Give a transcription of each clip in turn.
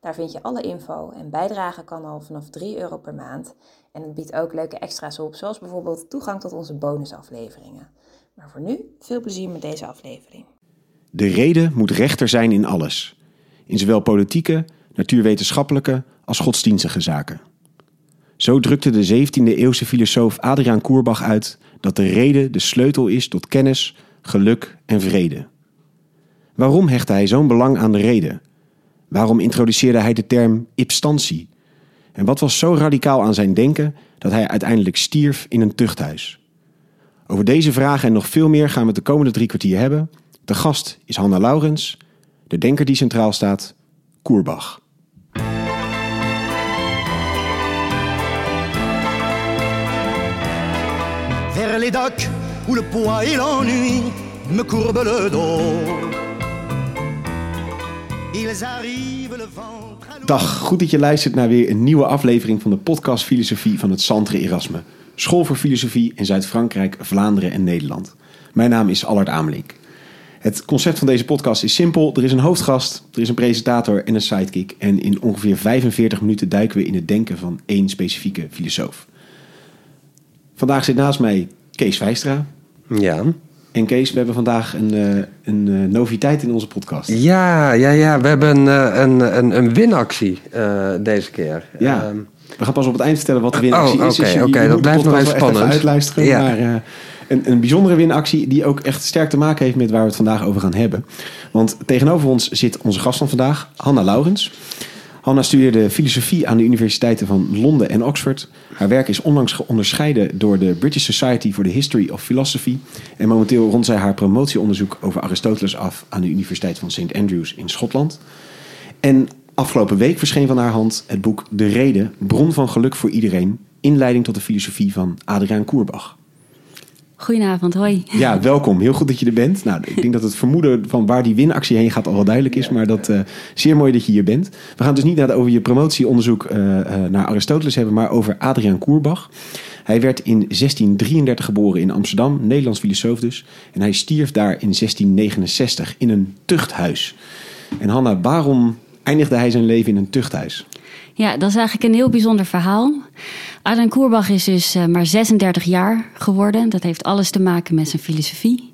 Daar vind je alle info en bijdragen kan al vanaf 3 euro per maand. En het biedt ook leuke extra's op, zoals bijvoorbeeld toegang tot onze bonusafleveringen. Maar voor nu, veel plezier met deze aflevering. De reden moet rechter zijn in alles. In zowel politieke, natuurwetenschappelijke als godsdienstige zaken. Zo drukte de 17e eeuwse filosoof Adriaan Koerbach uit dat de reden de sleutel is tot kennis, geluk en vrede. Waarom hechtte hij zo'n belang aan de reden? Waarom introduceerde hij de term ipstantie? En wat was zo radicaal aan zijn denken dat hij uiteindelijk stierf in een tuchthuis? Over deze vragen en nog veel meer gaan we het de komende drie kwartier hebben. De gast is Hanna Laurens, de denker die centraal staat, Koerbach. Dag, goed dat je luistert naar weer een nieuwe aflevering van de podcast Filosofie van het Centre Erasme. School voor Filosofie in Zuid-Frankrijk, Vlaanderen en Nederland. Mijn naam is Allard Amelink. Het concept van deze podcast is simpel. Er is een hoofdgast, er is een presentator en een sidekick. En in ongeveer 45 minuten duiken we in het denken van één specifieke filosoof. Vandaag zit naast mij Kees Vijstra. Ja. En Kees, we hebben vandaag een, eh, een eh, noviteit in onze podcast. Ja, ja, ja. We hebben eh, een, een, een winactie deze keer. Ja. Ehm, We gaan pas op het eind vertellen wat de winactie Oh, is. Oké, dat blijft nog even spannend. uitluisteren. Ja. Maar een, een bijzondere winactie die ook echt sterk te maken heeft met waar we het vandaag over gaan hebben. Want tegenover ons zit onze gast van vandaag, Hanna Laurens. Hanna studeerde filosofie aan de universiteiten van Londen en Oxford. Haar werk is onlangs onderscheiden door de British Society for the History of Philosophy. En momenteel rondt zij haar promotieonderzoek over Aristoteles af aan de Universiteit van St. Andrews in Schotland. En afgelopen week verscheen van haar hand het boek De Reden, bron van geluk voor iedereen. Inleiding tot de filosofie van Adriaan Koerbach. Goedenavond, hoi. Ja, welkom. Heel goed dat je er bent. Nou, ik denk dat het vermoeden van waar die winactie heen gaat al wel duidelijk is. Maar dat eh zeer mooi dat je hier bent. We gaan het dus niet naar over je promotieonderzoek eh, eh, naar Aristoteles hebben, maar over Adriaan Koerbach. Hij werd in 1633 geboren in Amsterdam, Nederlands filosoof dus. En hij stierf daar in 1669 in een tuchthuis. En Hanna, waarom eindigde hij zijn leven in een tuchthuis? Ja, dat is eigenlijk een heel bijzonder verhaal. Adriaan Koerbach is dus eh, maar 36 jaar geworden. Dat heeft alles te maken met zijn filosofie.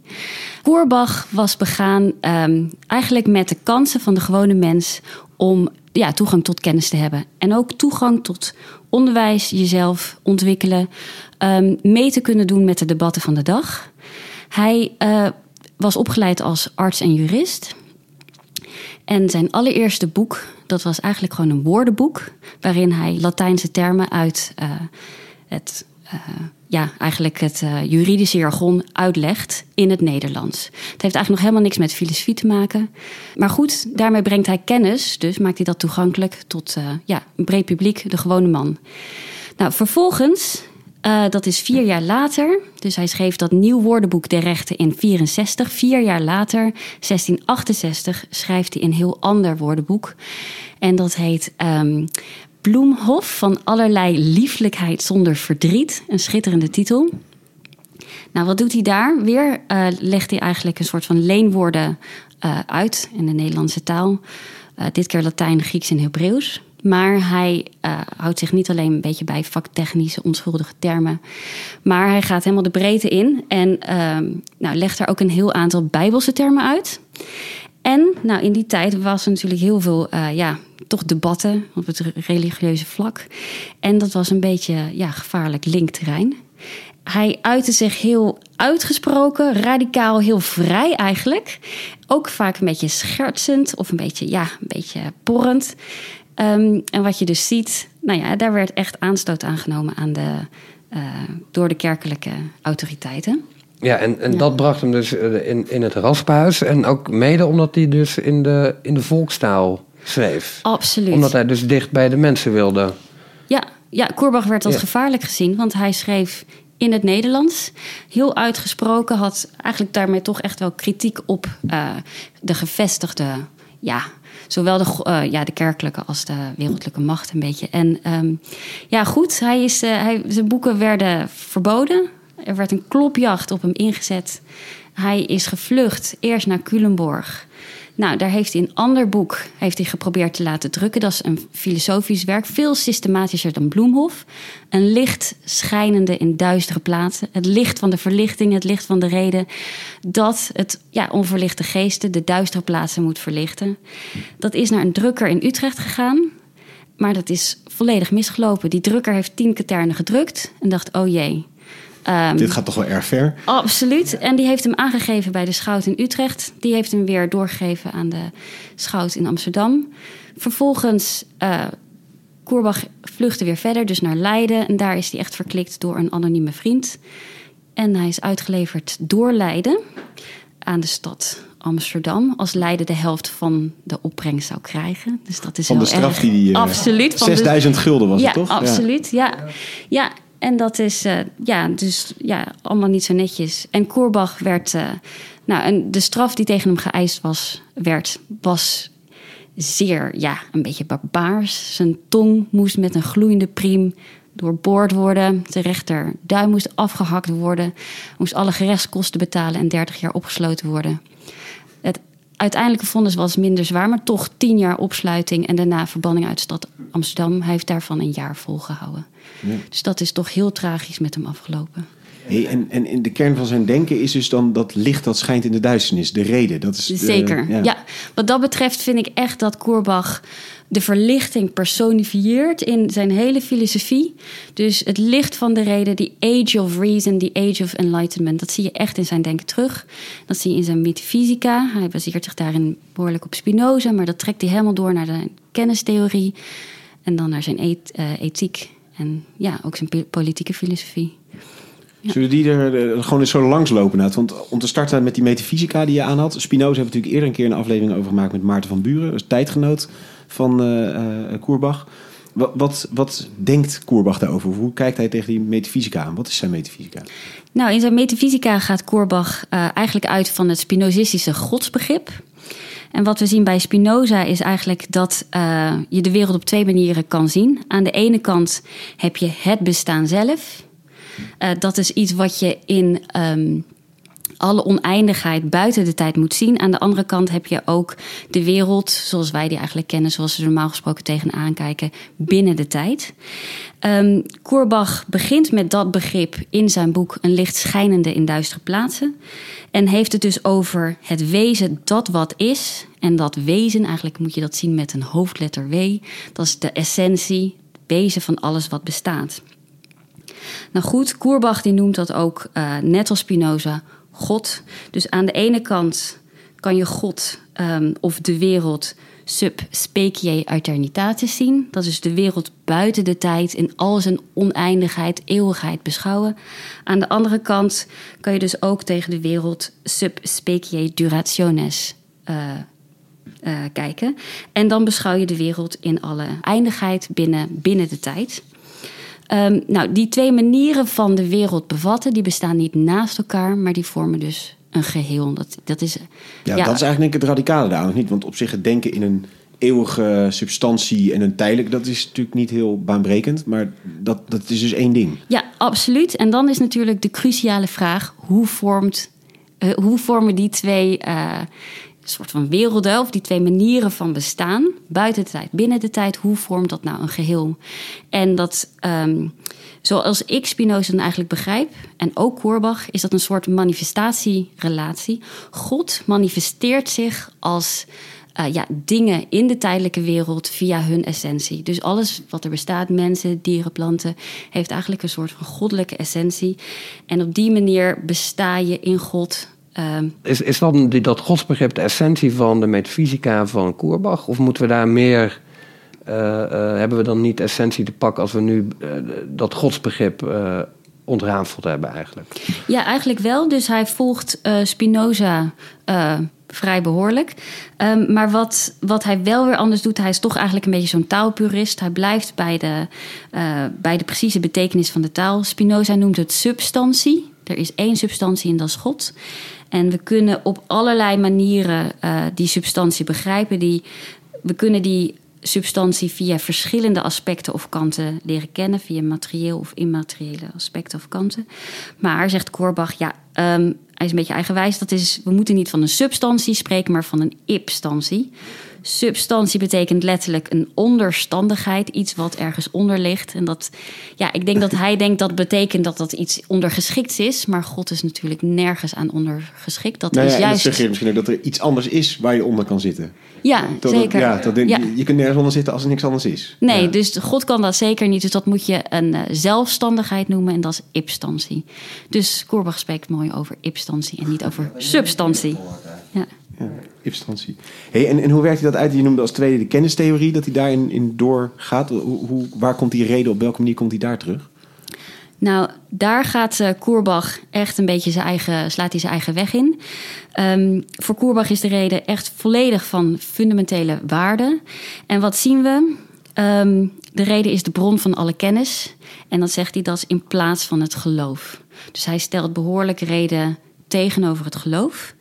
Koerbach was begaan ehm, eigenlijk met de kansen van de gewone mens om ja, toegang tot kennis te hebben. En ook toegang tot onderwijs, jezelf ontwikkelen, ehm, mee te kunnen doen met de debatten van de dag. Hij eh, was opgeleid als arts en jurist. En zijn allereerste boek, dat was eigenlijk gewoon een woordenboek, waarin hij Latijnse termen uit eh, het, eh, ja, eigenlijk het eh, juridische jargon uitlegt in het Nederlands. Het heeft eigenlijk nog helemaal niks met filosofie te maken. Maar goed, daarmee brengt hij kennis, dus maakt hij dat toegankelijk tot ja, een breed publiek, de gewone man. Nou, vervolgens, eh, dat is vier jaar later, dus hij schreef dat nieuw woordenboek der rechten in 64. Vier jaar later, 1668, schrijft hij een heel ander woordenboek. En dat heet ehm, Bloemhof van allerlei lieflijkheid zonder verdriet. Een schitterende titel. Nou, wat doet hij daar? Weer eh, legt hij eigenlijk een soort van leenwoorden eh, uit in de Nederlandse taal. Dit keer Latijn, Grieks en Hebreeuws. Maar hij eh, houdt zich niet alleen een beetje bij vaktechnische, onschuldige termen. Maar hij gaat helemaal de breedte in en ehm, nou, legt daar ook een heel aantal bijbelse termen uit. En nou, in die tijd was er natuurlijk heel veel eh, ja, toch debatten op het religieuze vlak. En dat was een beetje ja, gevaarlijk linkterrein. Hij uitte zich heel uitgesproken, radicaal, heel vrij eigenlijk. Ook vaak een beetje schertsend of een beetje, ja, een beetje porrend. Ehm, en wat je dus ziet, nou ja, daar werd echt aanstoot aangenomen aan de, eh, door de kerkelijke autoriteiten. ja, en, en Ja. dat bracht hem dus eh, in, in het raspenhuis. En ook mede omdat hij dus in de, in de volkstaal schreef. Absoluut. Omdat hij dus dicht bij de mensen wilde. Ja, ja, Koerbach werd als Ja. gevaarlijk gezien, want hij schreef in het Nederlands. Heel uitgesproken, had eigenlijk daarmee toch echt wel kritiek op eh, de gevestigde, ja, zowel de, eh, ja, de kerkelijke als de wereldlijke macht een beetje. En ehm, ja, goed, hij is, eh, hij, zijn boeken werden verboden. Er werd een klopjacht op hem ingezet. Hij is gevlucht, eerst naar Culemborg. Nou, daar heeft hij een ander boek heeft hij geprobeerd te laten drukken. Dat is een filosofisch werk, veel systematischer dan Bloemhof. Een licht schijnende in duistere plaatsen. Het licht van de verlichting, het licht van de reden. Dat het ja, onverlichte geesten de duistere plaatsen moet verlichten. Dat is naar een drukker in Utrecht gegaan. Maar dat is volledig misgelopen. Die drukker heeft tien katernen gedrukt en dacht, oh jee. Ehm, Dit gaat toch wel erg ver. Absoluut. En die heeft hem aangegeven bij de schout in Utrecht. Die heeft hem weer doorgegeven aan de schout in Amsterdam. Vervolgens, eh Koerbach vluchtte weer verder, dus naar Leiden. En daar is hij echt verklikt door een anonieme vriend. En hij is uitgeleverd door Leiden aan de stad Amsterdam. Als Leiden de helft van de opbrengst zou krijgen. Dus dat is Van de straf erg. die die... eh, Absoluut. van de- 6000 gulden was ja, het toch? absoluut. Ja. ja, en dat is eh, ja, dus, ja, allemaal niet zo netjes. En Koerbach werd, eh, nou, de straf die tegen hem geëist was, werd, was zeer, ja, een beetje barbaars. Zijn tong moest met een gloeiende priem doorboord worden. Zijn rechterduim moest afgehakt worden. Moest alle gerechtskosten betalen en 30 jaar opgesloten worden. Uiteindelijke vonnis was minder zwaar, maar toch 10 jaar opsluiting en daarna verbanning uit de stad Amsterdam. Hij heeft daarvan een jaar volgehouden. Dus dat is toch heel tragisch met hem afgelopen. Hey, en, en in de kern van zijn denken is dus dan dat licht dat schijnt in de duisternis. De reden. Dat is, Zeker. ja. wat dat betreft vind ik echt dat Koerbach de verlichting personifieert in zijn hele filosofie. Dus het licht van de reden, die age of reason, die age of enlightenment, dat zie je echt in zijn denken terug. Dat zie je in zijn metafysica. Hij baseert zich daarin behoorlijk op Spinoza, maar dat trekt hij helemaal door naar de kennistheorie en dan naar zijn eh, ethiek en ja, ook zijn politieke filosofie. Zullen die er eh, gewoon eens zo langslopen? Uit? Want om te starten met die metafysica die je aanhad. Spinoza hebben natuurlijk eerder een keer een aflevering over gemaakt met Maarten van Buren. Dat tijdgenoot van eh, Koerbach. Wat, wat, wat denkt Koerbach daarover? Hoe kijkt hij tegen die metafysica aan? Wat is zijn metafysica? Nou, in zijn metafysica gaat Koerbach eigenlijk uit van het Spinozistische godsbegrip. En wat we zien bij Spinoza is eigenlijk dat je de wereld op twee manieren kan zien. Aan de ene kant heb je het bestaan zelf. Eh, dat is iets wat je in ehm, alle oneindigheid buiten de tijd moet zien. Aan de andere kant heb je ook de wereld zoals wij die eigenlijk kennen, zoals we normaal gesproken tegenaan kijken, binnen de tijd. Ehm Koerbach begint met dat begrip in zijn boek Een licht schijnende in duistere plaatsen. En heeft het dus over het wezen dat wat is. En dat wezen, eigenlijk moet je dat zien met een hoofdletter W. Dat is de essentie, het wezen van alles wat bestaat. Nou goed, Koerbach die noemt dat ook, eh, net als Spinoza, God. Dus aan de ene kant kan je God ehm, of de wereld sub specie aeternitatis zien. Dat is de wereld buiten de tijd in al zijn oneindigheid, eeuwigheid beschouwen. Aan de andere kant kan je dus ook tegen de wereld sub specie durationes eh, eh, kijken. En dan beschouw je de wereld in alle eindigheid binnen, binnen de tijd. Ehm, nou, die twee manieren van de wereld bevatten, die bestaan niet naast elkaar, maar die vormen dus een geheel. Dat, dat is, Ja, dat is eigenlijk denk ik het radicale daar nog niet. Want op zich het denken in een eeuwige substantie en een tijdelijk... dat is natuurlijk niet heel baanbrekend. Maar dat, dat is dus één ding. Ja, absoluut. En dan is natuurlijk de cruciale vraag: hoe, vormt, eh, hoe vormen die twee eh, soort van werelden, of die twee manieren van bestaan, buiten de tijd, binnen de tijd, hoe vormt dat nou een geheel? En dat, ehm, zoals ik Spinoza dan eigenlijk begrijp, en ook Koerbach, is dat een soort manifestatierelatie. God manifesteert zich als eh, ja, dingen in de tijdelijke wereld via hun essentie. Dus alles wat er bestaat, mensen, dieren, planten, heeft eigenlijk een soort van goddelijke essentie. En op die manier besta je in God. Ehm, Is, is dan die, dat godsbegrip de essentie van de metafysica van Koerbach? Of moeten we daar meer... eh, eh, hebben we dan niet essentie te pakken als we nu eh, dat godsbegrip ontrafeld hebben eigenlijk? Ja, eigenlijk wel. Dus hij volgt Spinoza vrij behoorlijk. Um, maar wat, wat hij wel weer anders doet, hij is toch eigenlijk een beetje zo'n taalpurist. Hij blijft bij de, uh, bij de precieze betekenis van de taal. Spinoza noemt het substantie. Er is één substantie en dat is God. En we kunnen op allerlei manieren uh, die substantie begrijpen. Die, we kunnen die substantie via verschillende aspecten of kanten leren kennen, via materieel of immateriële aspecten of kanten. Maar, zegt Korbach, ja, um, hij is een beetje eigenwijs. Dat is, we moeten niet van een substantie spreken, maar van een ipstantie. Substantie betekent letterlijk een onderstandigheid, iets wat ergens onder ligt. En dat, ja, ik denk dat hij denkt dat betekent dat dat iets ondergeschikt is. Maar God is natuurlijk nergens aan ondergeschikt. Dat nou ja, is juist. Dat misschien ook dat er iets anders is waar je onder kan zitten. Ja, Dat- zeker. Ja, dat, Ja. Je kunt nergens onder zitten als er niks anders is. Nee, Ja. dus God kan dat zeker niet. Dus dat moet je een eh, zelfstandigheid noemen en dat is ipstantie. Dus Korbach spreekt mooi over ipstantie en niet over substantie. Ja. Ja, instantie. Hey, en, en hoe werkt hij dat uit? Je noemde als tweede de kennistheorie, dat hij daarin in doorgaat. Hoe, hoe, waar komt die reden, op welke manier komt hij daar terug? Nou, daar gaat eh Koerbach echt een beetje zijn eigen, slaat hij zijn eigen weg in. Ehm, voor Koerbach is de reden echt volledig van fundamentele waarden. En wat zien we? Ehm, de reden is de bron van alle kennis. En dan zegt hij dat is in plaats van het geloof. Dus hij stelt behoorlijk reden tegenover het geloof.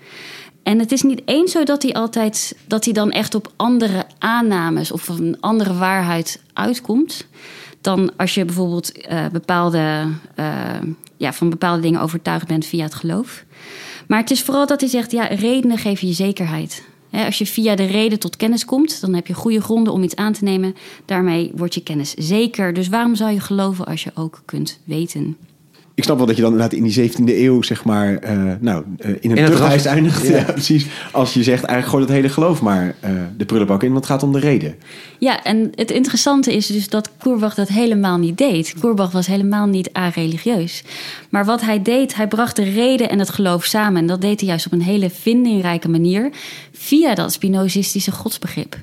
En het is niet eens zo dat hij altijd dat hij dan echt op andere aannames of een andere waarheid uitkomt. Dan als je bijvoorbeeld eh, bepaalde, eh, ja, van bepaalde dingen overtuigd bent via het geloof. Maar het is vooral dat hij zegt, ja, redenen geven je zekerheid. Als je via de reden tot kennis komt, dan heb je goede gronden om iets aan te nemen. Daarmee wordt je kennis zeker. Dus waarom zou je geloven als je ook kunt weten? Ik snap wel dat je dan inderdaad in die 17e eeuw, zeg maar, eh, nou, eh, in een het terugreis ras- eindigt. Ja. Ja. precies. Als je zegt, eigenlijk gooi dat hele geloof maar eh, de prullenbak in, want het gaat om de reden. Ja, en het interessante is dus dat Koerbach dat helemaal niet deed. Koerbach was helemaal niet a-religieus. Maar wat hij deed, hij bracht de reden en het geloof samen. En dat deed hij juist op een hele vindingrijke manier via dat Spinozistische godsbegrip.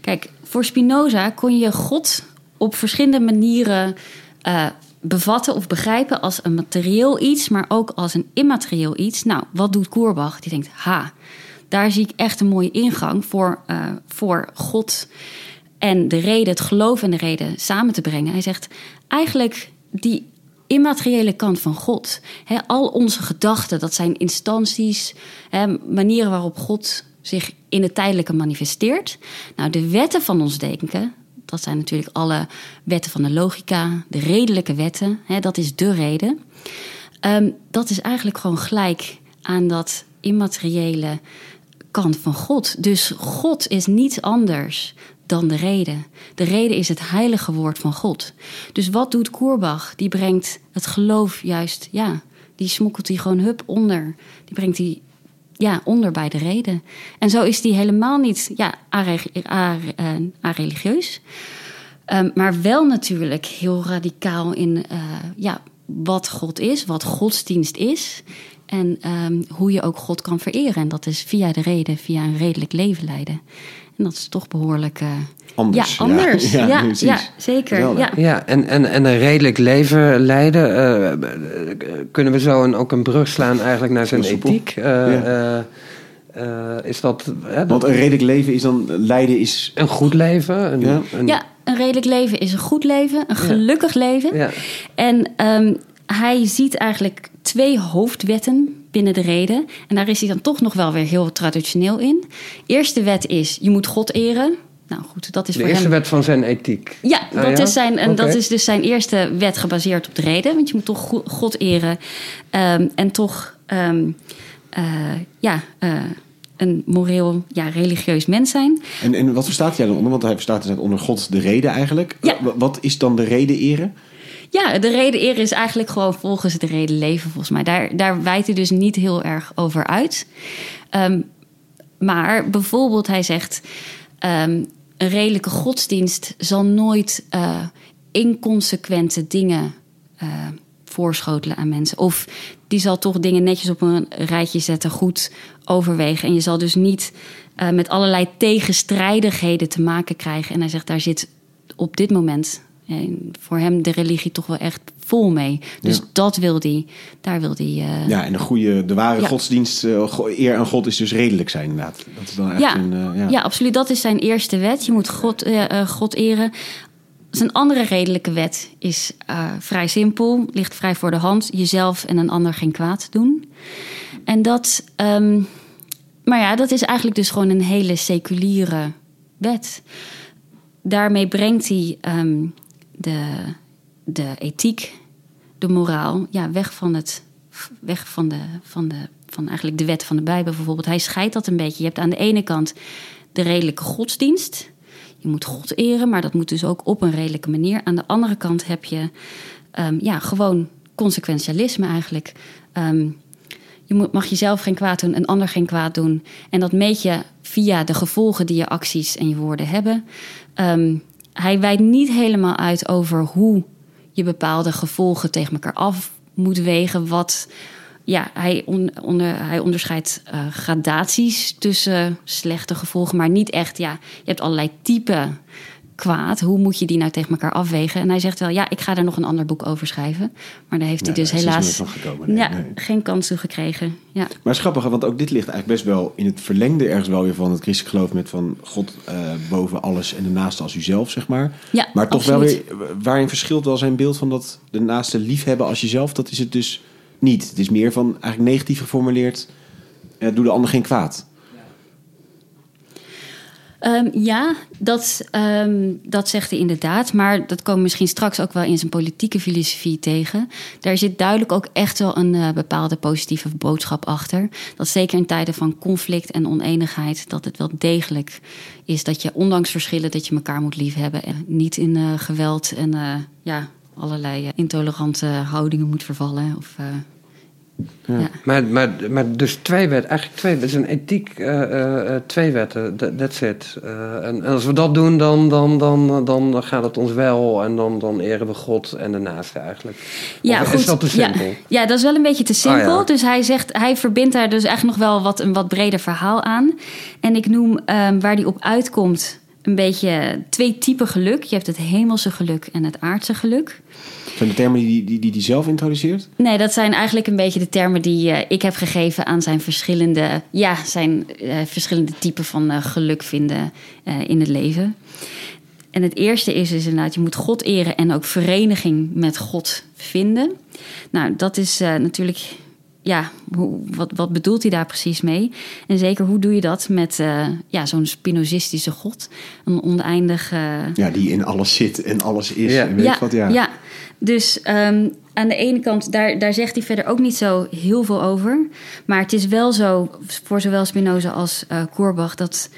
Kijk, voor Spinoza kon je God op verschillende manieren eh, bevatten of begrijpen als een materieel iets, maar ook als een immaterieel iets. Nou, wat doet Koerbach? Die denkt, ha, daar zie ik echt een mooie ingang voor, eh, voor God en de reden, het geloof en de reden samen te brengen. Hij zegt eigenlijk die immateriële kant van God. Hè, al onze gedachten, dat zijn instanties, hè, manieren waarop God zich in het tijdelijke manifesteert. Nou, de wetten van ons denken, dat zijn natuurlijk alle wetten van de logica, de redelijke wetten, hè, dat is de reden. Ehm, dat is eigenlijk gewoon gelijk aan dat immateriële kant van God. Dus God is niets anders dan de reden. De reden is het heilige woord van God. Dus wat doet Koerbach? Die brengt het geloof juist, ja, die smokkelt die gewoon hup onder. Die brengt die ja, onder bij de reden. En zo is die helemaal niet ja, eh, areligieus. Um, maar wel natuurlijk heel radicaal in uh, ja, wat God is, wat godsdienst is. En um, hoe je ook God kan vereren. En dat is via de reden, via een redelijk leven leiden. En dat is toch behoorlijk. Uh, Anders. Ja, anders. Ja, Ja, ja, zeker. Ja. Ja, en, en, en een redelijk leven leiden. eh, kunnen we zo een, ook een brug slaan eigenlijk naar zijn ethiek? Eh, Ja. eh, eh, is dat, hè, Want een redelijk leven is dan, lijden is... een goed leven? Een, Ja. een- ja, een redelijk leven is een goed leven, een gelukkig leven. ja. En um, hij ziet eigenlijk twee hoofdwetten binnen de reden. En daar is hij dan toch nog wel weer heel traditioneel in. Eerste wet is, je moet God eren. Nou goed, dat is De voor eerste hem... wet van zijn ethiek. Ja, Ah, dat, ja? Is zijn, en dat is dus zijn eerste wet gebaseerd op de reden. Want je moet toch go- God eren. Um, en toch, um, uh, ja, uh, een moreel, ja, religieus mens zijn. En, en wat verstaat jij dan onder? Want hij verstaat dus onder God de reden eigenlijk. Ja. Wa- Wat is dan de reden eren? Ja, de reden eren is eigenlijk gewoon volgens de reden leven, volgens mij. Daar, daar wijt hij dus niet heel erg over uit. Um, maar bijvoorbeeld, hij zegt: um, een redelijke godsdienst zal nooit uh, inconsequente dingen uh, voorschotelen aan mensen. Of die zal toch dingen netjes op een rijtje zetten, goed overwegen. En je zal dus niet uh, met allerlei tegenstrijdigheden te maken krijgen. En hij zegt: daar zit op dit moment En voor hem de religie toch wel echt vol mee. Dus Ja. dat wil hij. Daar wil hij. eh, Ja, en de goede, de ware Ja. godsdienst, eh, eer aan God is dus redelijk zijn inderdaad. Dat is dan echt Ja. een, eh, ja. Ja, absoluut. Dat is zijn eerste wet. Je moet God, God eren. Zijn andere redelijke wet is vrij simpel, ligt vrij voor de hand. Jezelf en een ander geen kwaad doen. En dat, ehm, maar ja, dat is eigenlijk dus gewoon een hele seculiere wet. Daarmee brengt hij ehm, de, de ethiek, de moraal, ja, weg van het, weg van de, van de, van eigenlijk de wet van de Bijbel bijvoorbeeld. Hij scheidt dat een beetje. Je hebt aan de ene kant de redelijke godsdienst. Je moet God eren, maar dat moet dus ook op een redelijke manier. Aan de andere kant heb je ehm, ja, gewoon consequentialisme eigenlijk. Ehm, je mag jezelf geen kwaad doen, een ander geen kwaad doen. En dat meet je via de gevolgen die je acties en je woorden hebben. Ehm, hij wijdt niet helemaal uit over hoe je bepaalde gevolgen tegen elkaar af moet wegen. Wat, ja, hij, on- onder, hij onderscheidt eh, gradaties tussen slechte gevolgen, maar niet echt. Ja, je hebt allerlei typen kwaad. Hoe moet je die nou tegen elkaar afwegen? En hij zegt wel, ja, ik ga daar nog een ander boek over schrijven. Maar daar heeft hij dus is dus helaas gekomen, nee, ja, nee. geen kans toe gekregen. Ja. Maar het grappig, want ook dit ligt eigenlijk best wel in het verlengde ergens wel weer van het christelijk geloof met van God eh, boven alles en de naaste als uzelf, zeg maar. Ja, maar toch absoluut. wel weer, waarin verschilt wel zijn beeld van dat de naaste liefhebben als jezelf, dat is het dus niet. Het is meer van eigenlijk negatief geformuleerd, eh, doe de ander geen kwaad. Ehm, ja, dat, ehm, dat zegt hij inderdaad. Maar dat komen misschien straks ook wel in zijn politieke filosofie tegen. Daar zit duidelijk ook echt wel een eh, bepaalde positieve boodschap achter. Dat zeker in tijden van conflict en oneenigheid... dat het wel degelijk is dat je ondanks verschillen... dat je elkaar moet liefhebben en niet in eh, geweld en eh, ja, allerlei intolerante houdingen moet vervallen. Of, ja. Maar, maar, maar dus twee wetten, eigenlijk twee wetten. Het is een ethiek, eh, eh, eh, twee wetten, that- that's it. Eh, en, en als we dat doen, dan, dan, dan, dan gaat het ons wel. En dan, dan eren we God en de naaste eigenlijk. Ja, Of goed. Is dat te simpel? Ja, ja, dat is wel een beetje te simpel. Ah, ja. Dus hij zegt, hij verbindt daar dus eigenlijk nog wel wat, een wat breder verhaal aan. En ik noem ehm, waar die op uitkomt een beetje twee typen geluk. Je hebt het hemelse geluk en het aardse geluk. Zijn de termen die die, die, die zelf introduceert? Nee, dat zijn eigenlijk een beetje de termen die eh, ik heb gegeven aan zijn verschillende, ja, zijn eh, verschillende typen van eh, geluk vinden in het leven. En het eerste is dus inderdaad, je moet God eren en ook vereniging met God vinden. Nou, dat is natuurlijk, ja, hoe, wat, wat bedoelt hij daar precies mee? En zeker, hoe doe je dat met eh, ja, zo'n spinozistische God? Een oneindig... eh, Ja, die in alles zit en alles is. Ja. En weet ik wat, ja. ja. dus ehm, aan de ene kant, daar, daar zegt hij verder ook niet zo heel veel over. Maar het is wel zo, voor zowel Spinoza als eh Koerbach, dat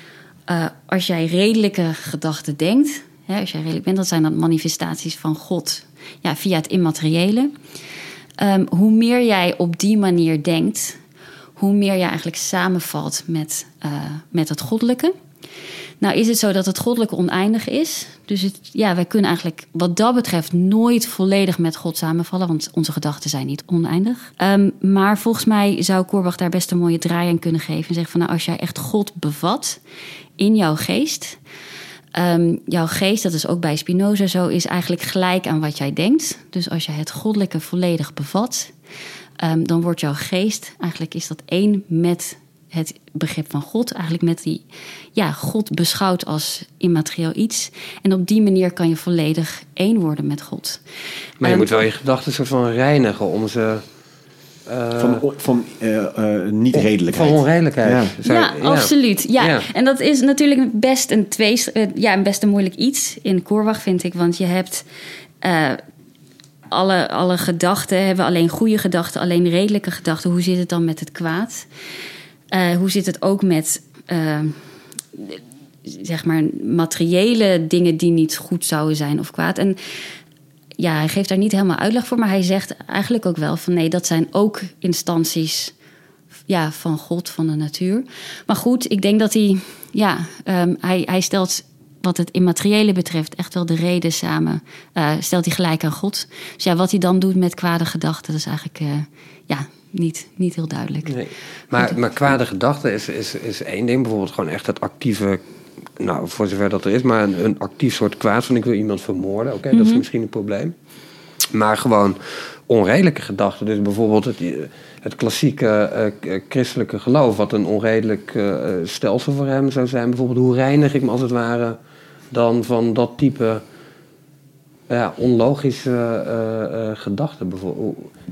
eh, als jij redelijke gedachten denkt, hè, als jij redelijk bent, dat zijn dan manifestaties van God ja, via het immateriële. Ehm, hoe meer jij op die manier denkt, hoe meer je eigenlijk samenvalt met, eh, met het goddelijke. Nou is het zo dat het goddelijke oneindig is. Dus het, ja, wij kunnen eigenlijk wat dat betreft nooit volledig met God samenvallen. Want onze gedachten zijn niet oneindig. Ehm, maar volgens mij zou Korbach daar best een mooie draai aan kunnen geven. En zeggen van nou, als jij echt God bevat in jouw geest. Ehm, jouw geest, dat is ook bij Spinoza zo, is eigenlijk gelijk aan wat jij denkt. Dus als jij het goddelijke volledig bevat, ehm, dan wordt jouw geest, eigenlijk is dat één met het begrip van God. Eigenlijk met die, ja, God beschouwd als immaterieel iets. En op die manier kan je volledig één worden met God. Maar je Ehm, moet wel je gedachten soort van reinigen om ze... eh, Van, van eh, eh, niet redelijkheid. Van onredelijkheid. Ja. Zou- ja, absoluut. Ja. Ja. En dat is natuurlijk best een, twee, ja, een best een moeilijk iets in Koorwag, vind ik. Want je hebt eh, alle, alle gedachten, hebben alleen goede gedachten, alleen redelijke gedachten. Hoe zit het dan met het kwaad? Eh, hoe zit het ook met zeg maar materiële dingen die niet goed zouden zijn of kwaad? En ja, hij geeft daar niet helemaal uitleg voor, maar hij zegt eigenlijk ook wel van nee, dat zijn ook instanties ja, van God, van de natuur. Maar goed, ik denk dat hij, ja, ehm, hij, hij stelt wat het immateriële betreft echt wel de reden samen. eh, stelt hij gelijk aan God. Dus ja, wat hij dan doet met kwade gedachten, dat is eigenlijk eh, ja, niet, niet heel duidelijk. Nee. Maar, maar kwade gedachten is, is, is één ding. Bijvoorbeeld gewoon echt het actieve nou, voor zover dat er is, maar een, een actief soort kwaad van ik wil iemand vermoorden. Oké, dat is misschien een probleem. Maar gewoon onredelijke gedachten. Dus bijvoorbeeld het, het klassieke eh, christelijke geloof, wat een onredelijk eh, stelsel voor hem zou zijn. Bijvoorbeeld, hoe reinig ik me als het ware dan van dat type ja, onlogische eh, eh, gedachten?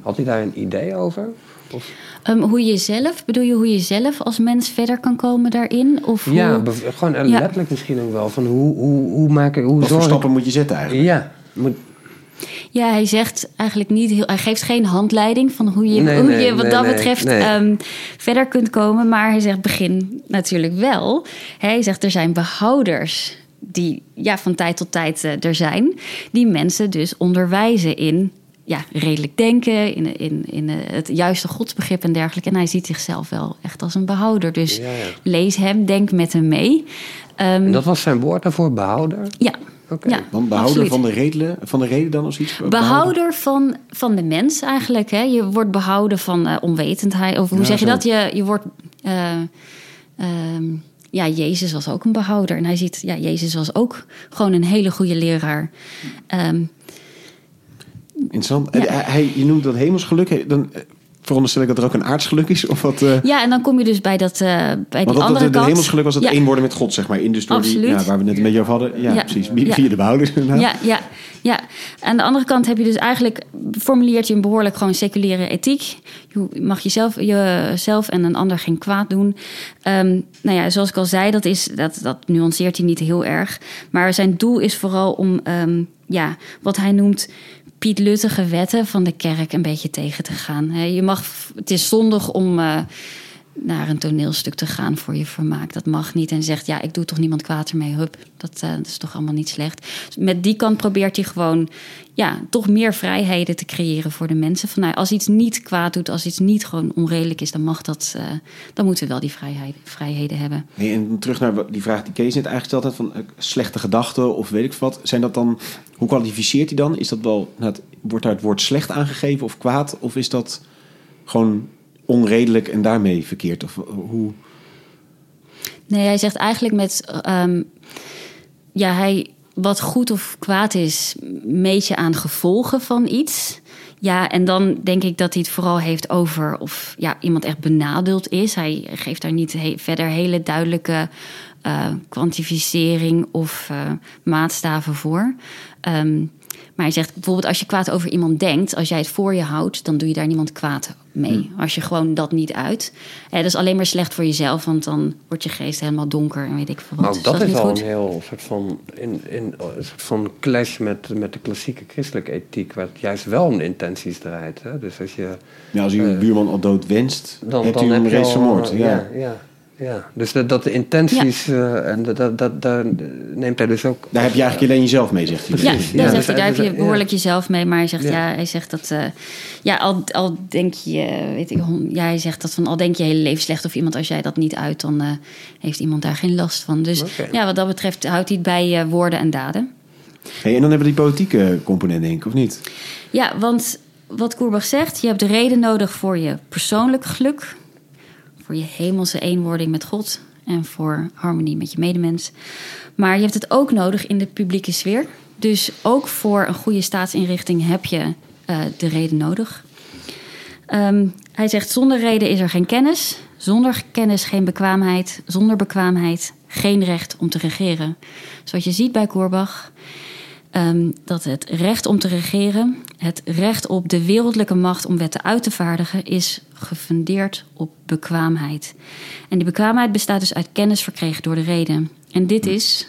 Had hij daar een idee over? Of, Ehm, hoe je zelf, bedoel je hoe je zelf als mens verder kan komen daarin? Of ja, hoe- gewoon Ja. letterlijk misschien ook wel. Van hoe, hoe, hoe maak ik, hoe Wat voor ik... stappen moet je zetten eigenlijk? Ja, moet, Ja, hij zegt eigenlijk niet heel. Hij geeft geen handleiding van hoe je, Nee, hoe nee, je wat nee, dat nee, betreft nee. ehm, verder kunt komen. Maar hij zegt begin natuurlijk wel. Hij zegt er zijn behouders die ja, van tijd tot tijd eh, er zijn. Die mensen dus onderwijzen in ja, redelijk denken, in, in, in eh, het juiste godsbegrip en dergelijke. En hij ziet zichzelf wel echt als een behouder. Dus Ja, ja. lees hem, denk met hem mee. Ehm, en dat was zijn woord daarvoor, behouder? ja. Oké. ja, Want absoluut. van de, redelen, van de reden dan of zoiets? Behouder van, van de mens eigenlijk. Hè? Je wordt behouden van eh, onwetendheid. Of hoe Ja, zeg je zo. dat? Je, je wordt. eh, ehm, ja, Jezus was ook een behouder. En hij ziet, ja, Jezus was ook gewoon een hele goede leraar. Ehm, Interessant. Ja. Hij, je noemt dat hemelsgeluk. He- Dan eh, veronderstel ik dat er ook een aardsgeluk is? Of wat, eh, ja, en dan kom je dus bij, dat, eh, bij die dat, andere dat, hemelsgeluk was het ja. één worden met God, zeg maar. In die, Absoluut. ja, waar we net een beetje over hadden. Ja, Ja. precies. Via de behouders inderdaad. Ja, ja, ja. Aan de andere kant heb je dus eigenlijk formuleert je een behoorlijk gewoon seculiere ethiek. Je mag jezelf, jezelf en een ander geen kwaad doen. Ehm, nou ja, zoals ik al zei, dat, is, dat, dat nuanceert hij niet heel erg. Maar zijn doel is vooral om ehm, ja, wat hij noemt Piet Luttige wetten van de kerk een beetje tegen te gaan. Je mag, het is zondig om eh, naar een toneelstuk te gaan voor je vermaak. Dat mag niet. En zegt, ja, ik doe toch niemand kwaad ermee. Hup, dat, eh, dat is toch allemaal niet slecht. Dus met die kant probeert hij gewoon ja, toch meer vrijheden te creëren voor de mensen. Van, nou, als iets niet kwaad doet, als iets niet gewoon onredelijk is, dan mag dat. eh, dan moeten we wel die vrijheid, vrijheden hebben. Nee, en terug naar die vraag die Kees net eigenlijk gesteld had van eh, slechte gedachten of weet ik wat. Zijn dat dan, hoe kwalificeert hij dan? Is dat wel, nou, wordt daar het woord slecht aangegeven of kwaad? Of is dat gewoon onredelijk en daarmee verkeerd? Of hoe? Nee, hij zegt eigenlijk met. ehm, ja, hij, wat goed of kwaad is, meet je aan gevolgen van iets. Ja, en dan denk ik dat hij het vooral heeft over of ja, iemand echt benadeeld is. Hij geeft daar niet verder hele duidelijke eh, kwantificering of eh, maatstaven voor. Ehm, maar hij zegt bijvoorbeeld als je kwaad over iemand denkt, als jij het voor je houdt, dan doe je daar niemand kwaad mee. Als je gewoon dat niet uit. Eh, dat is alleen maar slecht voor jezelf, want dan wordt je geest helemaal donker en weet ik veel wat. Nou, Dus dat, is al goed. een heel soort van, in, in, een soort van clash met, met de klassieke christelijke ethiek, waar het juist wel om intenties draait. Hè? Dus als je, Ja, als u uw Eh, buurman al dood wenst, dan, hebt dan u hem heb je reeds vermoord. eh, Ja. ja, ja, ja. Dus dat, dat de intenties, eh, en dat, dat, dat, daar neemt hij dus ook... Daar heb je eigenlijk alleen jezelf mee, zegt hij. Ja, Precies. Ja, zegt dus hij, daar heb hij- je behoorlijk jezelf mee. Maar hij zegt, Ja. ja, hij zegt dat... eh, ja, al, al denk je... Weet ik, ja, hij zegt dat van... Al denk je hele leven slecht of iemand... Als jij dat niet uit, dan eh, heeft iemand daar geen last van. Dus ja, wat dat betreft houdt hij het bij eh, woorden en daden. Hey, en dan hebben we die politieke component, denk ik, of niet? Ja, want wat Koerbach zegt... Je hebt de reden nodig voor je persoonlijk geluk... voor je hemelse eenwording met God... en voor harmonie met je medemens. Maar je hebt het ook nodig in de publieke sfeer. Dus ook voor een goede staatsinrichting heb je eh, de reden nodig. Ehm, hij zegt: zonder reden is er geen kennis, zonder kennis geen bekwaamheid, zonder bekwaamheid geen recht om te regeren. Zoals je ziet bij Koerbach, ehm, dat het recht om te regeren, het recht op de wereldlijke macht om wetten uit te vaardigen, is gefundeerd op bekwaamheid. En die bekwaamheid bestaat dus uit kennis verkregen door de reden. En dit is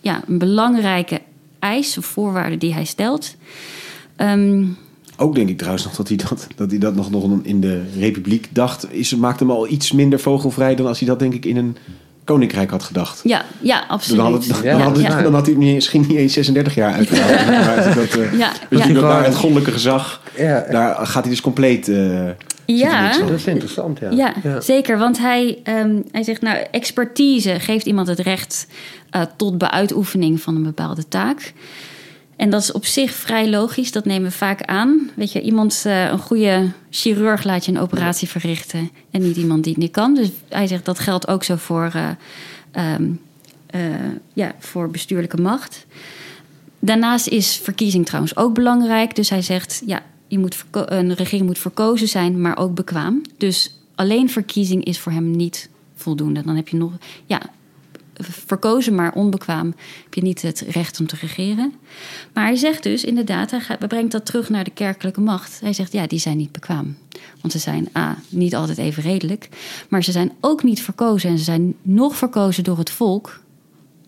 ja, een belangrijke eis of voorwaarde die hij stelt. Ehm, Ook denk ik trouwens nog dat hij dat, dat, hij dat nog, nog in de Republiek dacht. Is, maakt hem al iets minder vogelvrij dan als hij dat denk ik in een koninkrijk had gedacht. ja, ja, Dan absoluut. had, het, dan, Ja, had het- ja. dan had hij het misschien niet eens 36 jaar uitgehaald. Maar dat, eh, Ja, dus ja. die- dat naar het goddelijke gezag, Ja, daar gaat hij dus compleet... eh, Ja. dat is interessant, ja. Ja, zeker. Want hij, ehm, hij zegt, nou, expertise geeft iemand het recht eh, tot beuitoefening van een bepaalde taak. En dat is op zich vrij logisch, dat nemen we vaak aan. Weet je, iemand, eh, een goede chirurg laat je een operatie verrichten en niet iemand die het niet kan. Dus hij zegt dat geldt ook zo voor eh, ehm, eh, ja, voor bestuurlijke macht. Daarnaast is verkiezing trouwens ook belangrijk. Dus hij zegt, ja, je moet een regering moet verkozen zijn, maar ook bekwaam. Dus alleen verkiezing is voor hem niet voldoende. Dan heb je nog, ja, verkozen, maar onbekwaam, heb je niet het recht om te regeren. Maar hij zegt dus inderdaad, hij brengt dat terug naar de kerkelijke macht. Hij zegt, ja, die zijn niet bekwaam. Want ze zijn A, niet altijd even redelijk, maar ze zijn ook niet verkozen. En ze zijn nog verkozen door het volk.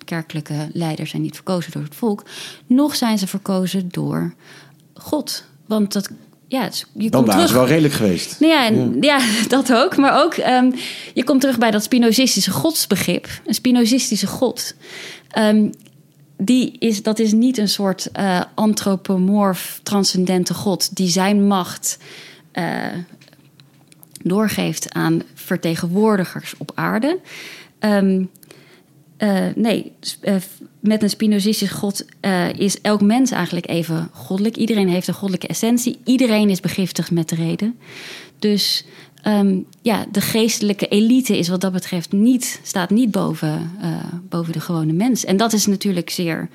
Kerkelijke leiders zijn niet verkozen door het volk. Nog zijn ze verkozen door God. Want dat ja, je Dan wel redelijk geweest. Nou ja, en, ja. dat ook. Maar ook, um, je komt terug bij dat Spinozistische godsbegrip. Een Spinozistische god. Um, die is, dat is niet een soort uh, antropomorf, transcendente god... die zijn macht uh, doorgeeft aan vertegenwoordigers op aarde. Um, uh, nee, met een Spinozistisch God uh, is elk mens eigenlijk even goddelijk. Iedereen heeft een goddelijke essentie. Iedereen is begiftigd met de reden. Dus um, ja, de geestelijke elite is wat dat betreft niet, staat niet boven, boven de gewone mens. En dat is natuurlijk zeer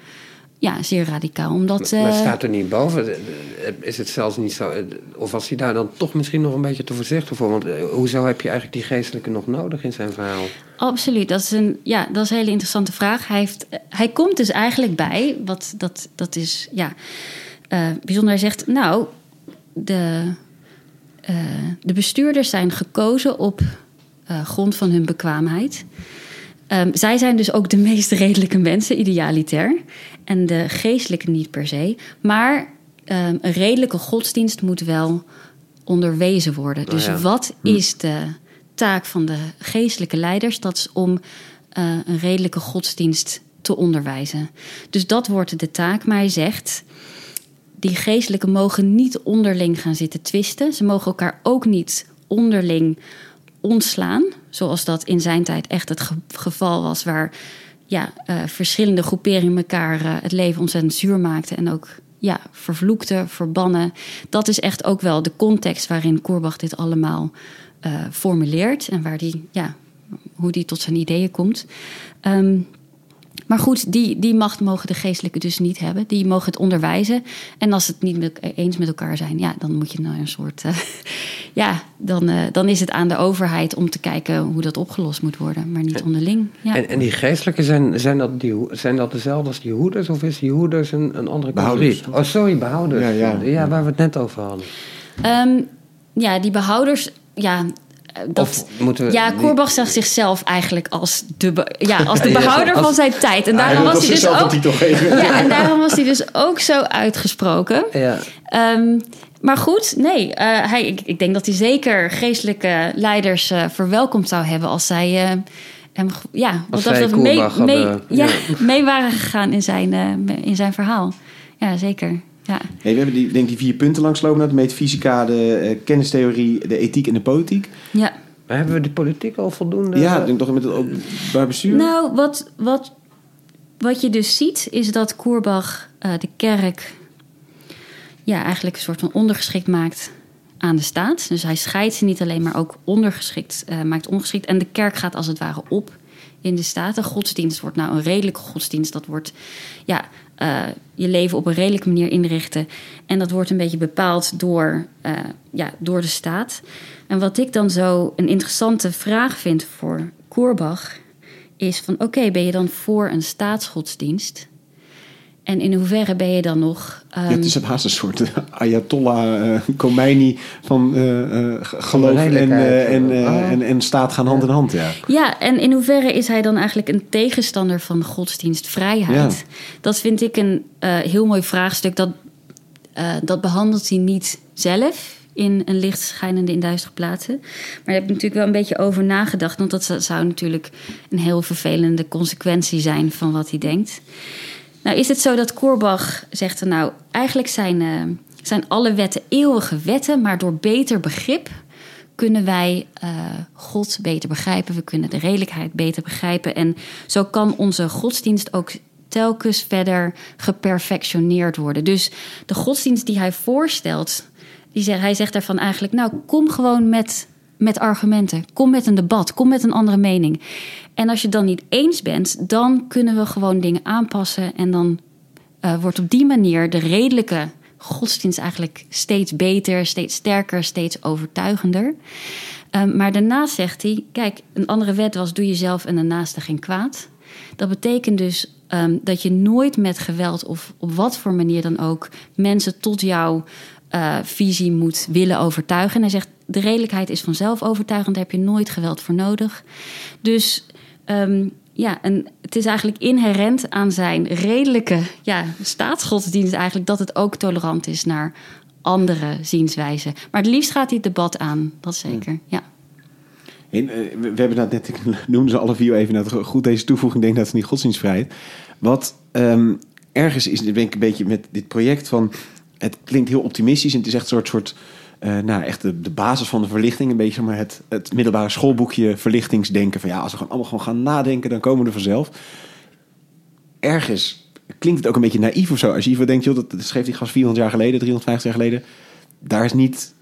ja, zeer radicaal. Omdat, maar, maar eh, staat er niet boven? Is het zelfs niet zo... Of was hij daar dan toch misschien nog een beetje te voorzichtig voor? Want eh, hoezo heb je eigenlijk die geestelijke nog nodig in zijn verhaal? Absoluut, dat is een, ja, dat is een hele interessante vraag. Hij, heeft, hij komt dus eigenlijk bij, wat, dat, dat is ja, uh, bijzonder. Hij zegt, nou, de, uh, de bestuurders zijn gekozen op uh, grond van hun bekwaamheid... Um, zij zijn dus ook de meest redelijke mensen, idealitair. En de geestelijke niet per se. Maar um, een redelijke godsdienst moet wel onderwezen worden. Dus oh wat hm. is de taak van de geestelijke leiders? Dat is om uh, een redelijke godsdienst te onderwijzen. Dus dat wordt de taak. Maar hij zegt. Die geestelijke mogen niet onderling gaan zitten twisten. Ze mogen elkaar ook niet onderling ontslaan. Zoals dat in zijn tijd echt het geval was, waar ja, uh, verschillende groeperingen elkaar uh, het leven ontzettend zuur maakten en ook ja, vervloekten, verbannen. Dat is echt ook wel de context waarin Koerbach dit allemaal uh, formuleert en waar die, ja, hoe die tot zijn ideeën komt. Um, maar goed, die, die macht mogen de geestelijke dus niet hebben. Die mogen het onderwijzen. En als het niet met, eens met elkaar zijn, ja, dan moet je nou een soort. Ja, dan, uh, dan is het aan de overheid om te kijken hoe dat opgelost moet worden, maar niet onderling. Ja. En, en die geestelijke zijn, zijn, dat die, zijn dat dezelfde als die hoeders, of is die hoeders een, een andere categorie? Oh, sorry, behouders. Ja, ja. ja, waar we het net over hadden. Um, ja, die behouders. Ja, dat, ja, Koerbach zag zichzelf eigenlijk als de, ja, als de behouder van zijn tijd. En daarom, was hij dus ook, ja, en daarom was hij dus ook zo uitgesproken. Ja. Um, maar goed, nee, uh, hij, ik, ik, denk dat hij zeker geestelijke leiders uh, verwelkomd zou hebben als zij uh, hem, ja, wat dat mee, mee, ja, ja. mee waren gegaan in zijn, in zijn verhaal. Ja, zeker. Ja. Hey, we hebben die, denk die vier punten langslopen. De metafysica, de uh, kennistheorie, de ethiek en de politiek. Ja. Maar hebben we de politiek al voldoende? Ja, ik denk toch met het openbaar bestuur. Nou, wat, wat, wat je dus ziet is dat Koerbach uh, de kerk... Ja, eigenlijk een soort van ondergeschikt maakt aan de staat. Dus hij scheidt ze niet alleen, maar ook ondergeschikt, uh, maakt ongeschikt. En de kerk gaat als het ware op in de staat. De godsdienst wordt nou een redelijke godsdienst. Dat wordt ja, uh, je leven op een redelijke manier inrichten. En dat wordt een beetje bepaald door, uh, ja, door de staat. En wat ik dan zo een interessante vraag vind voor Koerbach... is van oké, ben je dan voor een staatsgodsdienst... En in hoeverre ben je dan nog. Um... Ja, het is een haast een soort uh, Ayatollah uh, Khomeini van uh, geloof en, en, oh. en, en staat gaan hand in hand. Ja. ja, en in hoeverre is hij dan eigenlijk een tegenstander van godsdienstvrijheid? Ja. Dat vind ik een heel mooi vraagstuk. Dat, dat behandelt hij niet zelf in een licht schijnende in duistere plaatsen. Maar je hebt natuurlijk wel een beetje over nagedacht. Want dat zou natuurlijk een heel vervelende consequentie zijn van wat hij denkt. Nou is het zo dat Korbach zegt er nou, eigenlijk zijn, uh, zijn alle wetten eeuwige wetten, maar door beter begrip kunnen wij uh, God beter begrijpen. We kunnen de redelijkheid beter begrijpen. En zo kan onze godsdienst ook telkens verder geperfectioneerd worden. Dus de godsdienst die hij voorstelt, die zegt, hij zegt daarvan eigenlijk, nou kom gewoon met met argumenten. Kom met een debat. Kom met een andere mening. En als je het dan niet eens bent, dan kunnen we gewoon dingen aanpassen. En dan uh, wordt op die manier de redelijke godsdienst eigenlijk steeds beter, steeds sterker, steeds overtuigender. Um, maar daarnaast zegt hij: kijk, een andere wet was: doe jezelf en de naaste geen kwaad. Dat betekent dus um, dat je nooit met geweld of op wat voor manier dan ook mensen tot jouw uh, visie moet willen overtuigen. En hij zegt: de redelijkheid is vanzelf overtuigend, daar heb je nooit geweld voor nodig. Dus um, ja, en het is eigenlijk inherent aan zijn redelijke ja, staatsgodsdienst eigenlijk dat het ook tolerant is naar andere zienswijzen. Maar het liefst gaat hij het debat aan, dat zeker, ja. En, uh, we hebben dat net, ik noemde ze alle vier even net goed deze toevoeging, denk dat het niet godsdienstvrijheid. Wat um, ergens is, denk ik een beetje met dit project van, het klinkt heel optimistisch en het is echt een soort, soort uh, nou, echt de, de, basis van de verlichting. Een beetje maar het, het middelbare schoolboekje verlichtingsdenken. Van ja, als we gewoon allemaal gewoon gaan nadenken, dan komen we er vanzelf. Ergens klinkt het ook een beetje naïef of zo. Als je hiervoor denkt, joh, dat, schreef die gast 400 jaar geleden, 350 jaar geleden. Daar is niet...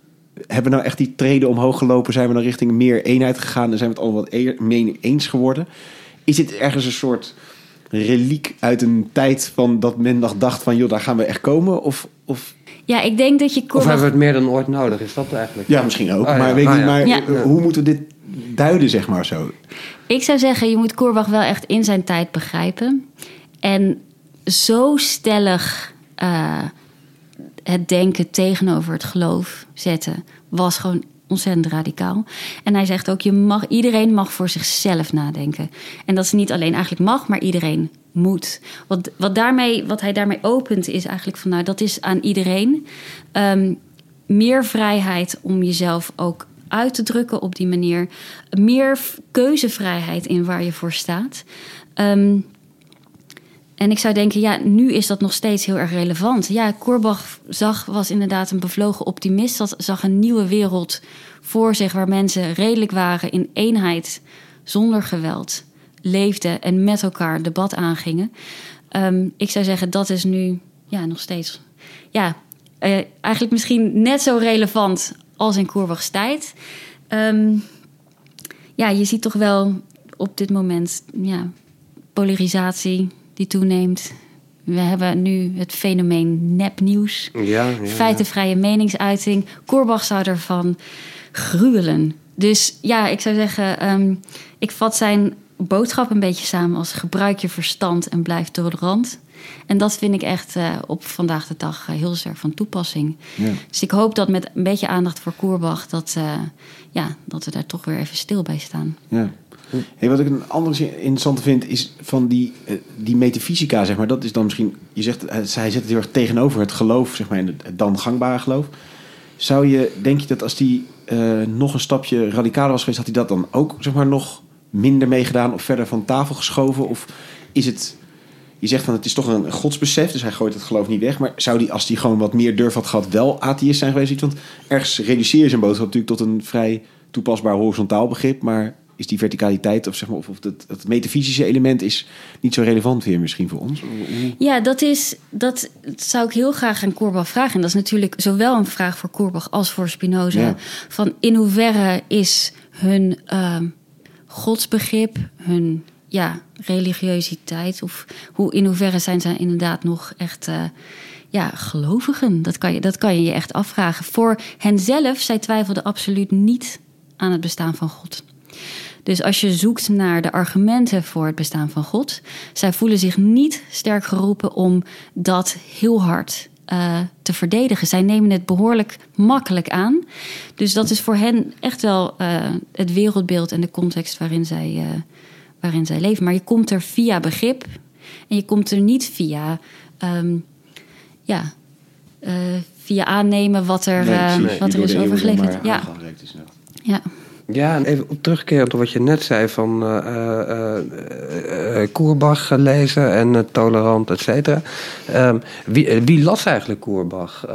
Hebben we nou echt die treden omhoog gelopen? Zijn we dan richting meer eenheid gegaan? En zijn we het allemaal wat meer eens geworden? Is dit ergens een soort reliek uit een tijd van dat men nog dacht van... joh, daar gaan we echt komen? Of... of ja, ik denk dat je. Of hebben we het meer dan ooit nodig? Is dat eigenlijk? Ja, misschien ook. Oh, maar ja. weet ah, niet, maar ja. hoe moeten we dit duiden, zeg maar zo? Ik zou zeggen, je moet Korbach wel echt in zijn tijd begrijpen. En zo stellig uh, het denken tegenover het geloof zetten, was gewoon ontzettend radicaal. En hij zegt ook: je mag, iedereen mag voor zichzelf nadenken. En dat is niet alleen eigenlijk mag, maar iedereen moet. Wat, wat, daarmee, wat hij daarmee opent is eigenlijk van nou, dat is aan iedereen. Um, meer vrijheid om jezelf ook uit te drukken op die manier. Meer keuzevrijheid in waar je voor staat. Um, en ik zou denken, ja, nu is dat nog steeds heel erg relevant. Ja, Korbach zag, was inderdaad een bevlogen optimist. Dat zag een nieuwe wereld voor zich waar mensen redelijk waren in eenheid, zonder geweld leefden en met elkaar debat aangingen. Um, ik zou zeggen, dat is nu ja, nog steeds. Ja, uh, eigenlijk misschien net zo relevant als in Koerbachs tijd. Um, ja, je ziet toch wel op dit moment ja, polarisatie die toeneemt. We hebben nu het fenomeen nepnieuws. Ja, ja, feitenvrije meningsuiting. Koerbach zou ervan gruwelen. Dus ja, ik zou zeggen, um, ik vat zijn boodschap een beetje samen als gebruik je verstand en blijf tolerant. En dat vind ik echt uh, op vandaag de dag uh, heel sterk van toepassing. Ja. Dus ik hoop dat met een beetje aandacht voor Koerbach... dat, uh, ja, dat we daar toch weer even stil bij staan. Ja. Hey, wat ik een andere interessante vind, is van die, die metafysica, zeg maar. Dat is dan misschien, je zegt, hij zet het heel erg tegenover het geloof, zeg maar, en het dan gangbare geloof. Zou je, denk je dat als die nog een stapje radicaler was geweest, had hij dat dan ook, zeg maar, nog minder meegedaan of verder van tafel geschoven? Of is het, je zegt van het is toch een godsbesef, dus hij gooit het geloof niet weg. Maar zou die, als hij gewoon wat meer durf had gehad, wel atheïst zijn geweest? Want ergens reduceer je zijn boodschap natuurlijk tot een vrij toepasbaar horizontaal begrip. Maar is die verticaliteit of, zeg maar, of, of het, het metafysische element is niet zo relevant weer misschien voor ons? Ja, dat, is, dat zou ik heel graag aan Korbach vragen. En dat is natuurlijk zowel een vraag voor Korbach als voor Spinoza. Ja. Van in hoeverre is hun... Uh, godsbegrip, hun ja, religiositeit? Of hoe, in hoeverre zijn zij inderdaad nog echt uh, ja, gelovigen? Dat kan, je, dat kan je je echt afvragen. Voor henzelf, zij twijfelden absoluut niet aan het bestaan van God. Dus als je zoekt naar de argumenten voor het bestaan van God, zij voelen zich niet sterk geroepen om dat heel hard uh, te verdedigen. Zij nemen het behoorlijk makkelijk aan. Dus dat is voor hen echt wel uh, het wereldbeeld en de context waarin zij, uh, waarin zij leven. Maar je komt er via begrip en je komt er niet via, um, ja, via aannemen wat er, nee, nee, wat er is overgeleverd. Ja. ja. Ja, en even op terugkerend op wat je net zei van uh, uh, uh, Koerbach lezen en tolerant, et cetera. Um, wie, wie, las eigenlijk Koerbach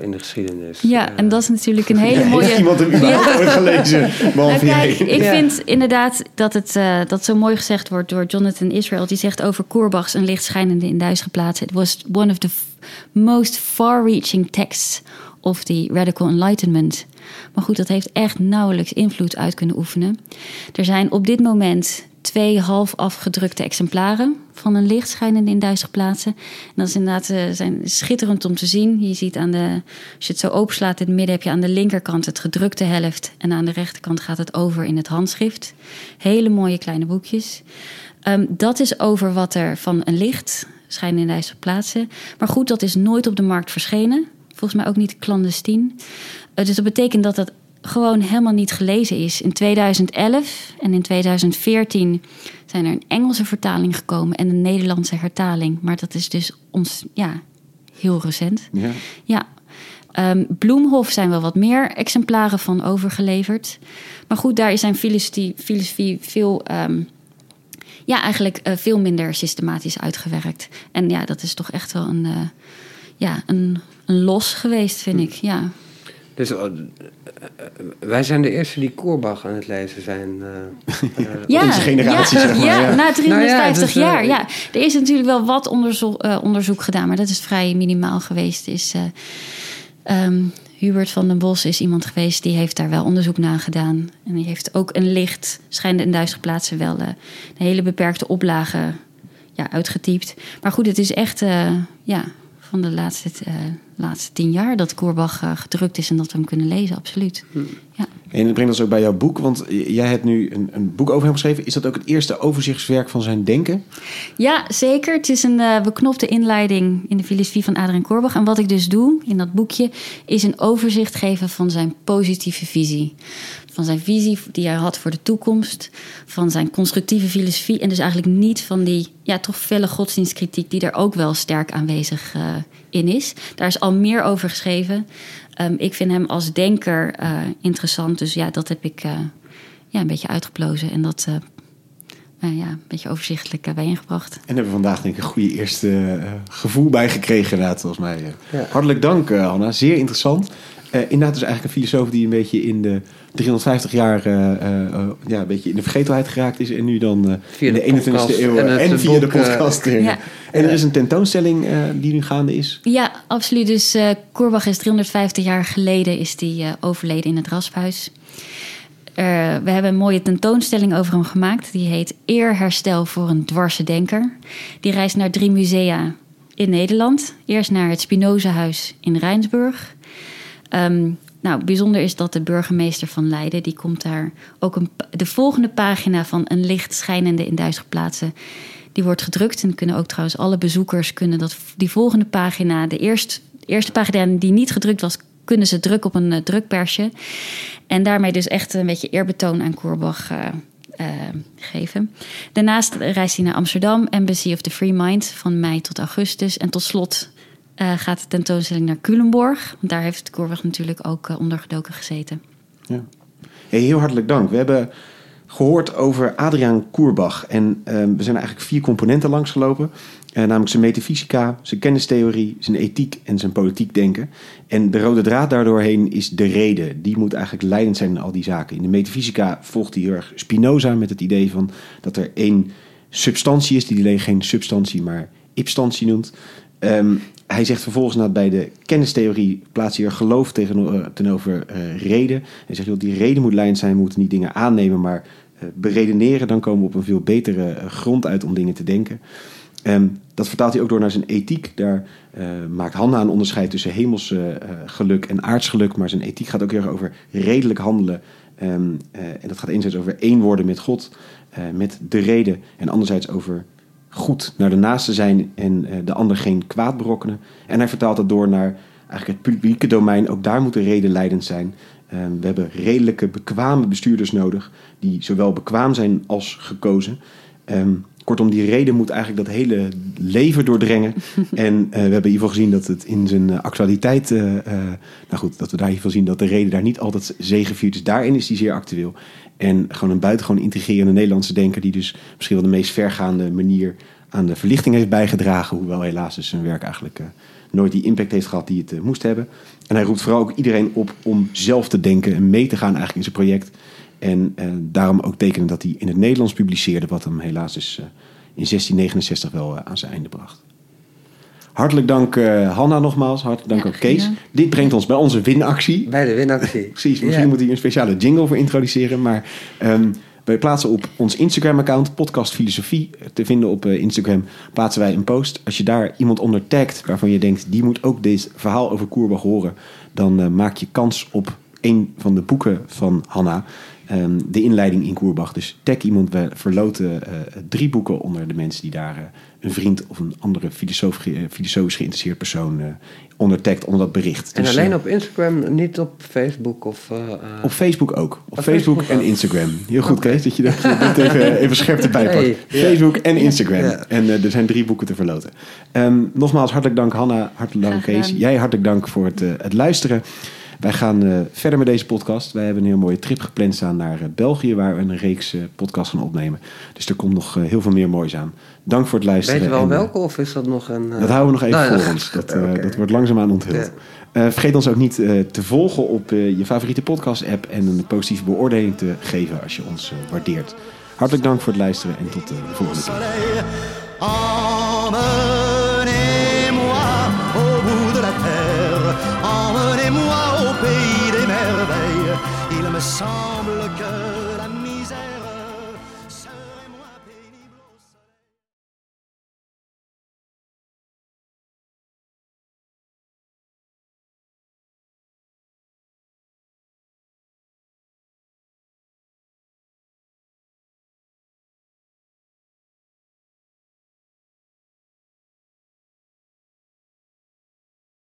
in de geschiedenis? Ja, en dat is natuurlijk een hele mooie... Heeft iemand hem überhaupt ja. gelezen? Nou, ik ja. vind inderdaad dat het dat zo mooi gezegd wordt door Jonathan Israel. Die zegt over Koerbachs een lichtschijnende in duistere plaatsen. It was one of the most far-reaching texts of the radical enlightenment... Maar goed, dat heeft echt nauwelijks invloed uit kunnen oefenen. Er zijn op dit moment twee half afgedrukte exemplaren van een licht schijnende in duistere plaatsen. En dat is inderdaad uh, zijn schitterend om te zien. Je ziet aan de, als je het zo openslaat in het midden, heb je aan de linkerkant het gedrukte helft. En aan de rechterkant gaat het over in het handschrift. Hele mooie kleine boekjes. Um, dat is over wat er van een licht schijnende in duistere plaatsen. Maar goed, dat is nooit op de markt verschenen. Volgens mij ook niet clandestien. Uh, dus dat betekent dat dat gewoon helemaal niet gelezen is. In 2011 en in 2014 zijn er een Engelse vertaling gekomen en een Nederlandse hertaling. Maar dat is dus ons, ja, heel recent. Ja. Ja. Um, Bloemhof zijn wel wat meer exemplaren van overgeleverd. Maar goed, daar is zijn filosofie, filosofie veel, um, ja, eigenlijk uh, veel minder systematisch uitgewerkt. En ja, dat is toch echt wel een, uh, ja, een, een los geweest, vind ik. Ja. Dus uh, wij zijn de eerste die Koerbach aan het lezen zijn. Uh, ja, Onze generatie, ja, zeg maar. Ja, Ja. na 350 Nou ja, dus, uh, jaar. Ja. Er is natuurlijk wel wat onderzoek, uh, onderzoek gedaan, maar dat is vrij minimaal geweest. Is, um, Hubert van den Bos is iemand geweest die heeft daar wel onderzoek naar gedaan. En die heeft ook een licht, schijnde in duistere plaatsen wel een hele beperkte oplage ja, uitgetypt. Maar goed, het is echt ja, van de laatste, uh, laatste tien jaar dat Koerbach uh, gedrukt is en dat we hem kunnen lezen, absoluut. Hm. Ja. En dat brengt ons ook bij jouw boek, want jij hebt nu een, een, boek over hem geschreven. Is dat ook het eerste overzichtswerk van zijn denken? Ja, zeker. Het is een uh, beknopte inleiding in de filosofie van Adriaan Koerbach. En wat ik dus doe in dat boekje, is een overzicht geven van zijn positieve visie. Van zijn visie die hij had voor de toekomst. Van zijn constructieve filosofie. En dus eigenlijk niet van die ja, toch felle godsdienstkritiek die er ook wel sterk aanwezig uh, in is. Daar is al meer over geschreven. Um, ik vind hem als denker uh, interessant. Dus ja, dat heb ik uh, ja, een beetje uitgeplozen. En dat uh, ja, een beetje overzichtelijk bijeengebracht. En hebben we vandaag denk ik een goede eerste gevoel bij gekregen inderdaad, volgens mij. Ja. Hartelijk dank, Hanna. Zeer interessant. inderdaad dus eigenlijk een filosoof die een beetje in de 350 jaar ja, een beetje in de vergetelheid geraakt is. En nu dan via in de, de 21ste eeuw en, en, via boek, de podcast. ja. En er is een tentoonstelling uh, die nu gaande is. Ja, absoluut. Dus uh, Koerbach is 350 jaar geleden is die, uh, overleden in het Rasphuis. we hebben een mooie tentoonstelling over hem gemaakt. Die heet Eerherstel voor een dwarse denker. Die reist naar drie musea in Nederland. Eerst naar het Spinozahuis in Rijnsburg. Um, nou, bijzonder is dat de burgemeester van Leiden... die komt daar ook een, de volgende pagina van een licht schijnende in duistere plaatsen... Die wordt gedrukt en kunnen ook trouwens alle bezoekers kunnen dat die volgende pagina, de eerste, eerste pagina die niet gedrukt was, kunnen ze drukken op een uh, drukpersje. En daarmee dus echt een beetje eerbetoon aan Koerbach uh, uh, geven. Daarnaast reist hij naar Amsterdam, Embassy of the Free Mind, van mei tot augustus. En tot slot gaat de tentoonstelling naar Culemborg. Want daar heeft Koerbach natuurlijk ook ondergedoken gezeten. Ja. Heel hartelijk dank. We hebben gehoord over Adriaan Koerbach. En we zijn eigenlijk vier componenten langsgelopen. Uh, namelijk zijn metafysica, zijn kennistheorie, zijn ethiek en zijn politiek denken. En de rode draad daardoorheen is de reden. Die moet eigenlijk leidend zijn in al die zaken. In de metafysica volgt hij heel erg Spinoza met het idee van dat er één substantie is, die alleen geen substantie, maar ipstantie noemt. Um, hij zegt vervolgens dat bij de kennistheorie plaats je er geloof tegenover, tegenover uh, reden. Hij zegt dat die reden moet leidend zijn, we moeten niet dingen aannemen, maar uh, beredeneren. Dan komen we op een veel betere grond uit om dingen te denken. Um, dat vertaalt hij ook door naar zijn ethiek. Daar maakt Hanna een onderscheid tussen hemels geluk en aardsgeluk. Maar zijn ethiek gaat ook heel erg over redelijk handelen. Um, en dat gaat enerzijds over één worden met God, met de reden. En anderzijds over goed naar de naaste zijn en uh, de ander geen kwaad berokkenen. En hij vertaalt dat door naar eigenlijk het publieke domein. Ook daar moeten reden leidend zijn. Uh, we hebben redelijke, bekwame bestuurders nodig, die zowel bekwaam zijn als gekozen. Kortom, die reden moet eigenlijk dat hele leven doordrengen. en uh, we hebben in ieder geval gezien dat het in zijn actualiteit, nou goed, dat we daar in ieder geval zien dat de reden daar niet altijd zegeviert is. Daarin is die zeer actueel. En gewoon een buitengewoon integrerende Nederlandse denker... die dus misschien wel de meest vergaande manier aan de verlichting heeft bijgedragen. Hoewel helaas dus zijn werk eigenlijk nooit die impact heeft gehad die het moest hebben. En hij roept vooral ook iedereen op om zelf te denken en mee te gaan eigenlijk in zijn project. En uh, daarom ook tekenen dat hij in het Nederlands publiceerde... wat hem helaas dus in 1669 wel aan zijn einde bracht. Hartelijk dank uh, Hanna nogmaals. Hartelijk dank Ja, ook Kees. Dit brengt ons bij onze winactie. Bij de winactie. Precies, misschien Ja. moet hier een speciale jingle voor introduceren. Maar ehm, wij plaatsen op ons Instagram-account, Podcast Filosofie, te vinden op eh, Instagram, plaatsen wij een post. Als je daar iemand onder tagt waarvan je denkt, die moet ook dit verhaal over Koerbach horen, dan eh, maak je kans op een van de boeken van Hanna. Ehm, de inleiding in Koerbach. Dus tag iemand. We verloten eh, drie boeken onder de mensen die daar eh, een vriend of een andere filosoof, ge- eh, filosofisch geïnteresseerd persoon eh onder tagt onder dat bericht. En Dus, alleen op Instagram, niet op Facebook of... op Facebook ook. Op Op Facebook, Facebook en ook. Instagram. Heel goed, Kees, dat je dat, dat even, even scherp erbij pakt. Hey. Facebook en Instagram. En er zijn drie boeken te verloten. Ehm, nogmaals, hartelijk dank Hanna, hartelijk dank Kees. Jij hartelijk dank voor het, het luisteren. Wij gaan eh, verder met deze podcast. Wij hebben een heel mooie trip gepland staan naar eh, België... waar we een reeks eh podcasts gaan opnemen. Dus er komt nog heel veel meer moois aan. Dank voor het luisteren. Weet je wel en, welke of is dat nog een... dat houden we nog even nou ja, voor ons. Dat, eh, oké. dat wordt langzaamaan onthuld. Ja. Eh, vergeet ons ook niet eh, te volgen op eh, je favoriete podcast-app en een positieve beoordeling te geven als je ons waardeert. Hartelijk dank voor het luisteren en tot de volgende keer.